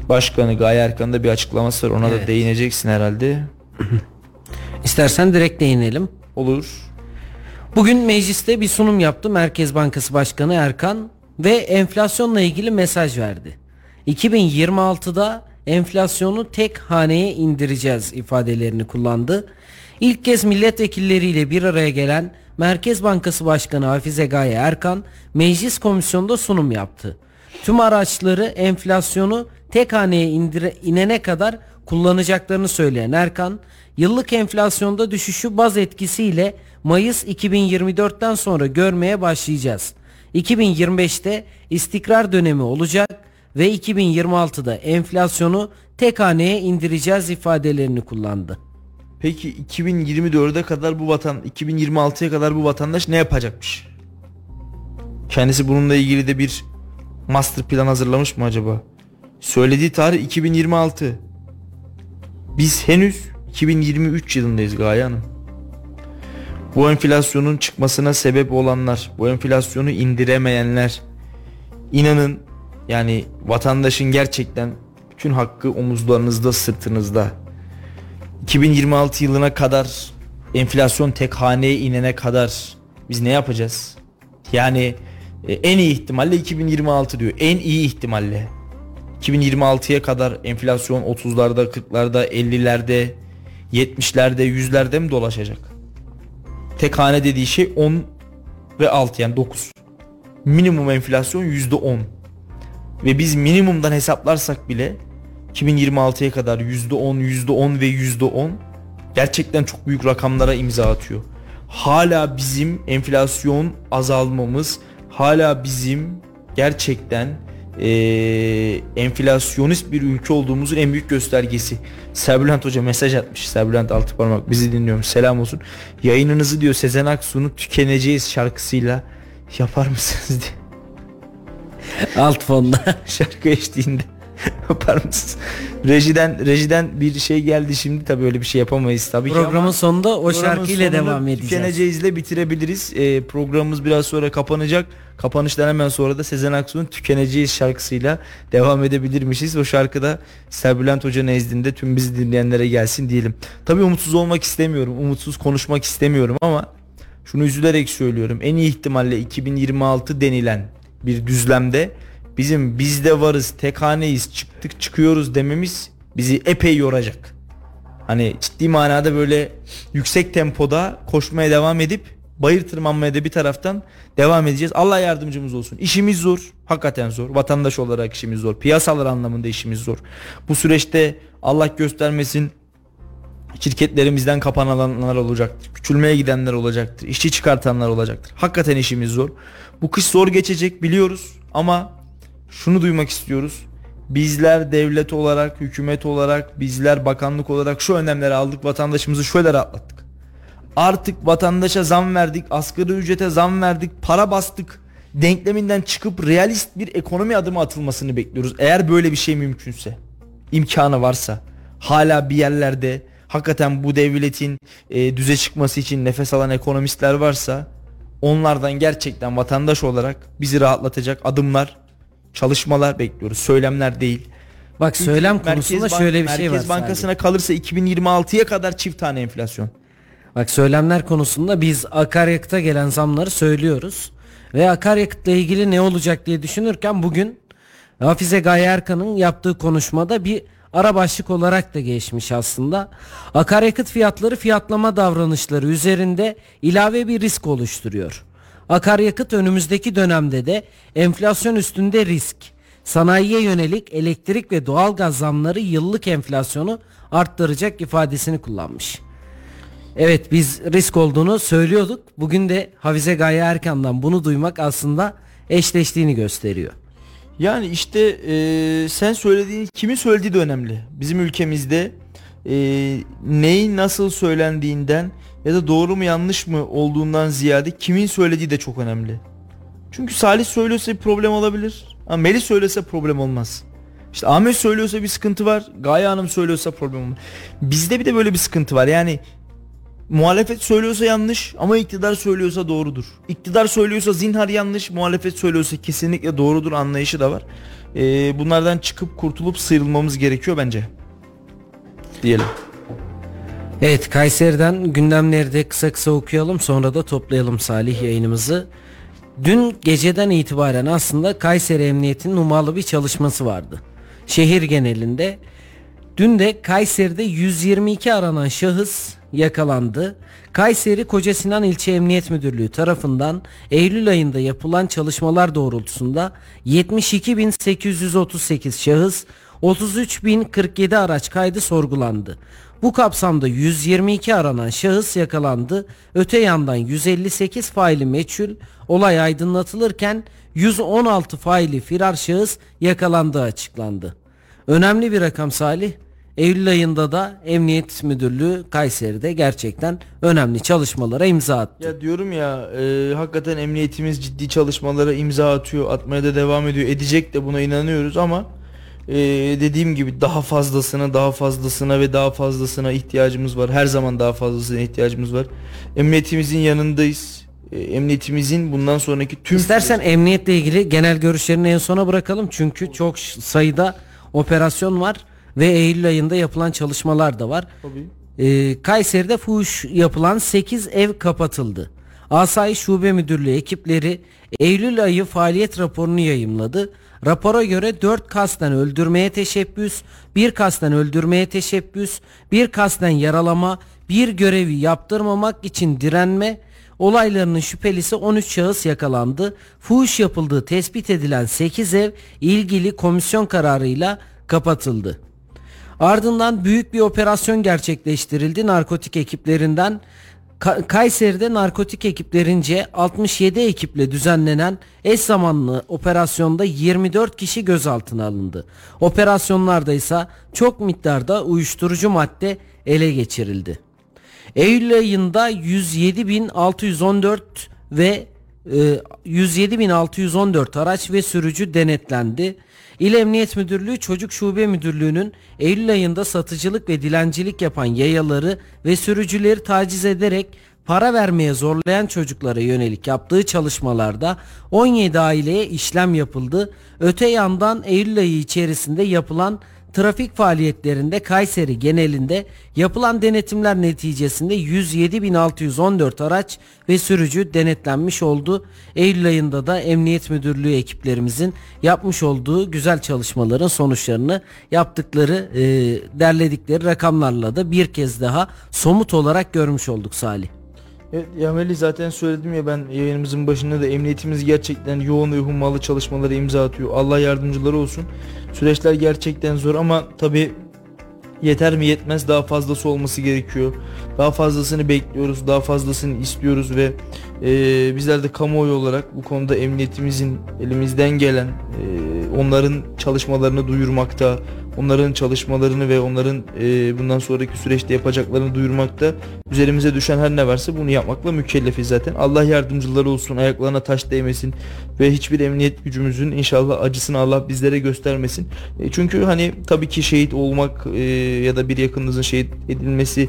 S3: Başkanı Gaye Erkan'ın da bir açıklaması var. Ona
S2: Evet.
S3: da değineceksin herhalde.
S2: İstersen direkt değinelim.
S3: Olur.
S2: Bugün mecliste bir sunum yaptı Merkez Bankası Başkanı Erkan ve enflasyonla ilgili mesaj verdi. 2026'da enflasyonu tek haneye indireceğiz ifadelerini kullandı. İlk kez milletvekilleriyle bir araya gelen Merkez Bankası Başkanı Hafize Gaye Erkan meclis komisyonunda sunum yaptı. Tüm araçları enflasyonu tek haneye indire, inene kadar kullanacaklarını söyleyen Erkan, yıllık enflasyonda düşüşü baz etkisiyle Mayıs 2024'ten sonra görmeye başlayacağız. 2025'te istikrar dönemi olacak ve 2026'da enflasyonu tek haneye indireceğiz ifadelerini kullandı.
S3: Peki 2024'e kadar bu vatan 2026'ya kadar bu vatandaş ne yapacakmış? Kendisi bununla ilgili de bir master plan hazırlamış mı acaba? Söylediği tarih 2026. Biz henüz 2023 yılındayız Gaye Hanım. Bu enflasyonun çıkmasına sebep olanlar, bu enflasyonu indiremeyenler inanın yani vatandaşın gerçekten bütün hakkı omuzlarınızda, sırtınızda. 2026 yılına kadar enflasyon tek haneye inene kadar biz ne yapacağız? Yani e, en iyi ihtimalle 2026 diyor. En iyi ihtimalle. 2026'ya kadar enflasyon 30'larda, 40'larda, 50'lerde, 70'lerde, 100'lerde mi dolaşacak? Tek hane dediği şey 10 ve 6 yani 9. Minimum enflasyon %10. Ve biz minimumdan hesaplarsak bile 2026'ya kadar %10, %10 ve %10 gerçekten çok büyük rakamlara imza atıyor. Hala bizim enflasyon azalmamız, hala bizim gerçekten eee, enflasyonist bir ülke olduğumuzun en büyük göstergesi. Serbülent Hoca mesaj atmış. Serbülent altı parmak bizi dinliyorum. Selam olsun. Yayınınızı diyor Sezen Aksu'nun tükeneceğiz şarkısıyla yapar mısınız diye.
S2: Alt fonda.
S3: şarkı eşliğinde yapar mısınız? Rejiden rejiden bir şey geldi şimdi tabii öyle bir şey yapamayız tabii ki
S2: Programın
S3: ama
S2: sonunda o şarkıyla devam edeceğiz.
S3: Tükeneceğizle bitirebiliriz. Ee, programımız biraz sonra kapanacak. Kapanıştan hemen sonra da Sezen Aksu'nun Tükeneceğiz şarkısıyla devam edebilirmişiz. O şarkıda Serbülent Hoca nezdinde tüm bizi dinleyenlere gelsin diyelim. Tabii umutsuz olmak istemiyorum. Umutsuz konuşmak istemiyorum ama şunu üzülerek söylüyorum. En iyi ihtimalle 2026 denilen bir düzlemde bizim bizde varız, tek haneyiz, çıktık çıkıyoruz dememiz bizi epey yoracak. Hani ciddi manada böyle yüksek tempoda koşmaya devam edip bayır tırmanmaya da bir taraftan devam edeceğiz. Allah yardımcımız olsun. İşimiz zor. Hakikaten zor. Vatandaş olarak işimiz zor. Piyasalar anlamında işimiz zor. Bu süreçte Allah göstermesin şirketlerimizden kapananlar olacaktır. Küçülmeye gidenler olacaktır. işçi çıkartanlar olacaktır. Hakikaten işimiz zor. Bu kış zor geçecek biliyoruz ama şunu duymak istiyoruz. Bizler devlet olarak, hükümet olarak, bizler bakanlık olarak şu önlemleri aldık. Vatandaşımızı şöyle rahatlattık. Artık vatandaşa zam verdik, asgari ücrete zam verdik, para bastık. Denkleminden çıkıp realist bir ekonomi adımı atılmasını bekliyoruz. Eğer böyle bir şey mümkünse, imkanı varsa, hala bir yerlerde hakikaten bu devletin e, düze çıkması için nefes alan ekonomistler varsa onlardan gerçekten vatandaş olarak bizi rahatlatacak adımlar, çalışmalar bekliyoruz. Söylemler değil.
S2: Bak söylem
S3: Merkez
S2: konusunda
S3: Bank-
S2: şöyle bir şey var.
S3: Merkez Bankası'na kalırsa 2026'ya kadar çift tane enflasyon.
S2: Bak söylemler konusunda biz akaryakıta gelen zamları söylüyoruz. Ve akaryakıtla ilgili ne olacak diye düşünürken bugün Hafize Gaye Erkan'ın yaptığı konuşmada bir ara başlık olarak da geçmiş aslında. Akaryakıt fiyatları fiyatlama davranışları üzerinde ilave bir risk oluşturuyor. Akaryakıt önümüzdeki dönemde de enflasyon üstünde risk. Sanayiye yönelik elektrik ve doğalgaz zamları yıllık enflasyonu arttıracak ifadesini kullanmış. Evet biz risk olduğunu söylüyorduk. Bugün de Hafize Gaye Erkan'dan bunu duymak aslında eşleştiğini gösteriyor.
S3: Yani işte e, sen söylediğin kimin söylediği de önemli. Bizim ülkemizde e, neyin nasıl söylendiğinden ya da doğru mu yanlış mı olduğundan ziyade kimin söylediği de çok önemli. Çünkü Salih söylüyorsa bir problem olabilir. Ama Melih söylese problem olmaz. İşte Ahmet söylüyorsa bir sıkıntı var. Gaye Hanım söylüyorsa problem olmaz. Bizde bir de böyle bir sıkıntı var. Yani muhalefet söylüyorsa yanlış ama iktidar söylüyorsa doğrudur. İktidar söylüyorsa zinhar yanlış, muhalefet söylüyorsa kesinlikle doğrudur anlayışı da var. Ee, bunlardan çıkıp kurtulup sıyrılmamız gerekiyor bence. Diyelim.
S2: Evet Kayseri'den gündemleri de kısa kısa okuyalım sonra da toplayalım Salih yayınımızı. Dün geceden itibaren aslında Kayseri Emniyeti'nin numaralı bir çalışması vardı. Şehir genelinde. Dün de Kayseri'de 122 aranan şahıs yakalandı. Kayseri Koca Sinan İlçe Emniyet Müdürlüğü tarafından Eylül ayında yapılan çalışmalar doğrultusunda 72.838 şahıs 33.047 araç kaydı sorgulandı. Bu kapsamda 122 aranan şahıs yakalandı. Öte yandan 158 faili meçhul olay aydınlatılırken 116 faili firar şahıs yakalandığı açıklandı. Önemli bir rakam Salih. Eylül ayında da Emniyet Müdürlüğü Kayseri'de gerçekten önemli çalışmalara imza attı.
S3: Ya diyorum ya e, hakikaten emniyetimiz ciddi çalışmalara imza atıyor, atmaya da devam ediyor. Edecek de buna inanıyoruz ama e, dediğim gibi daha fazlasına, daha fazlasına ve daha fazlasına ihtiyacımız var. Her zaman daha fazlasına ihtiyacımız var. Emniyetimizin yanındayız. E, emniyetimizin bundan sonraki tüm
S2: İstersen emniyetle ilgili genel görüşlerini en sona bırakalım. Çünkü çok sayıda operasyon var ve Eylül ayında yapılan çalışmalar da var.
S3: Tabii.
S2: Ee, Kayseri'de fuhuş yapılan 8 ev kapatıldı. Asayiş Şube Müdürlüğü ekipleri Eylül ayı faaliyet raporunu yayımladı. Rapora göre 4 kasten öldürmeye teşebbüs, 1 kasten öldürmeye teşebbüs, 1 kasten yaralama, bir görevi yaptırmamak için direnme, Olaylarının şüphelisi 13 şahıs yakalandı. Fuhuş yapıldığı tespit edilen 8 ev ilgili komisyon kararıyla kapatıldı. Ardından büyük bir operasyon gerçekleştirildi narkotik ekiplerinden. Ka- Kayseri'de narkotik ekiplerince 67 ekiple düzenlenen eş zamanlı operasyonda 24 kişi gözaltına alındı. Operasyonlarda ise çok miktarda uyuşturucu madde ele geçirildi. Eylül ayında 107.614 ve e, 107.614 araç ve sürücü denetlendi. İl Emniyet Müdürlüğü Çocuk Şube Müdürlüğü'nün Eylül ayında satıcılık ve dilencilik yapan yayaları ve sürücüleri taciz ederek para vermeye zorlayan çocuklara yönelik yaptığı çalışmalarda 17 aileye işlem yapıldı. Öte yandan Eylül ayı içerisinde yapılan trafik faaliyetlerinde Kayseri genelinde yapılan denetimler neticesinde 107.614 araç ve sürücü denetlenmiş oldu. Eylül ayında da Emniyet Müdürlüğü ekiplerimizin yapmış olduğu güzel çalışmaların sonuçlarını yaptıkları, e, derledikleri rakamlarla da bir kez daha somut olarak görmüş olduk Salih.
S3: Evet ya Melih zaten söyledim ya ben yayınımızın başında da emniyetimiz gerçekten yoğun ve hummalı çalışmalara imza atıyor. Allah yardımcıları olsun. Süreçler gerçekten zor ama tabi yeter mi yetmez daha fazlası olması gerekiyor. Daha fazlasını bekliyoruz, daha fazlasını istiyoruz ve e, bizler de kamuoyu olarak bu konuda emniyetimizin elimizden gelen e, onların çalışmalarını duyurmakta, onların çalışmalarını ve onların e, bundan sonraki süreçte yapacaklarını duyurmakta üzerimize düşen her ne varsa bunu yapmakla mükellefiz zaten. Allah yardımcıları olsun, ayaklarına taş değmesin ve hiçbir emniyet gücümüzün inşallah acısını Allah bizlere göstermesin. E, çünkü hani tabii ki şehit olmak e, ya da bir yakınınızın şehit edilmesi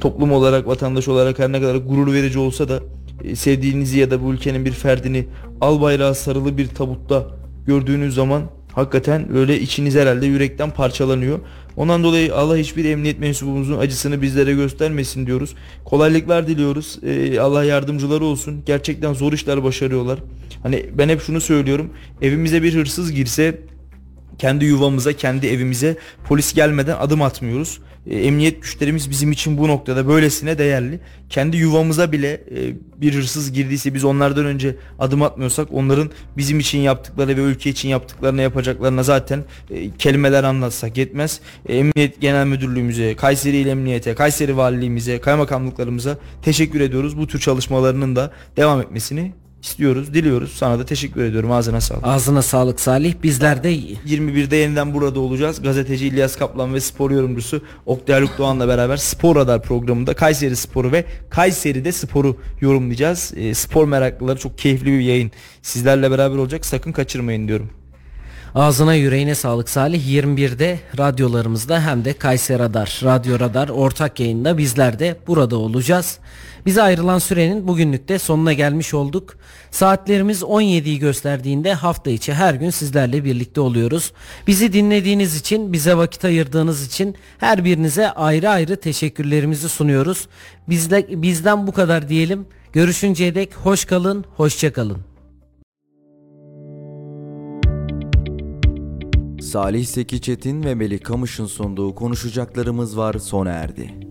S3: toplum olarak, vatandaş olarak her ne kadar gurur verici olsa da e, sevdiğinizi ya da bu ülkenin bir ferdini al bayrağı sarılı bir tabutta gördüğünüz zaman hakikaten öyle içiniz herhalde yürekten parçalanıyor. Ondan dolayı Allah hiçbir emniyet mensubumuzun acısını bizlere göstermesin diyoruz. Kolaylıklar diliyoruz. Ee, Allah yardımcıları olsun. Gerçekten zor işler başarıyorlar. Hani ben hep şunu söylüyorum. Evimize bir hırsız girse kendi yuvamıza, kendi evimize polis gelmeden adım atmıyoruz. E, emniyet güçlerimiz bizim için bu noktada böylesine değerli. Kendi yuvamıza bile e, bir hırsız girdiyse biz onlardan önce adım atmıyorsak onların bizim için yaptıkları ve ülke için yaptıklarını yapacaklarına zaten e, kelimeler anlatsak yetmez. Emniyet Genel Müdürlüğümüze, Kayseri İl Emniyete, Kayseri Valiliğimize, kaymakamlıklarımıza teşekkür ediyoruz. Bu tür çalışmalarının da devam etmesini istiyoruz, diliyoruz. Sana da teşekkür ediyorum. Ağzına sağlık.
S2: Ağzına sağlık Salih. Bizler de
S3: 21'de yeniden burada olacağız. Gazeteci İlyas Kaplan ve spor yorumcusu Oktay Haluk Doğan'la beraber Spor Radar programında Kayseri Sporu ve Kayseri'de sporu yorumlayacağız. E, spor meraklıları çok keyifli bir yayın sizlerle beraber olacak. Sakın kaçırmayın diyorum.
S2: Ağzına yüreğine sağlık Salih. 21'de radyolarımızda hem de Kayseri Radar, Radyo Radar ortak yayında bizler de burada olacağız. Bize ayrılan sürenin bugünlük de sonuna gelmiş olduk. Saatlerimiz 17'yi gösterdiğinde hafta içi her gün sizlerle birlikte oluyoruz. Bizi dinlediğiniz için, bize vakit ayırdığınız için her birinize ayrı ayrı teşekkürlerimizi sunuyoruz. Bizde, bizden bu kadar diyelim. Görüşünceye dek hoş kalın, hoşça kalın.
S1: Salih Seki Çetin ve Melih Kamış'ın sunduğu konuşacaklarımız var sona erdi.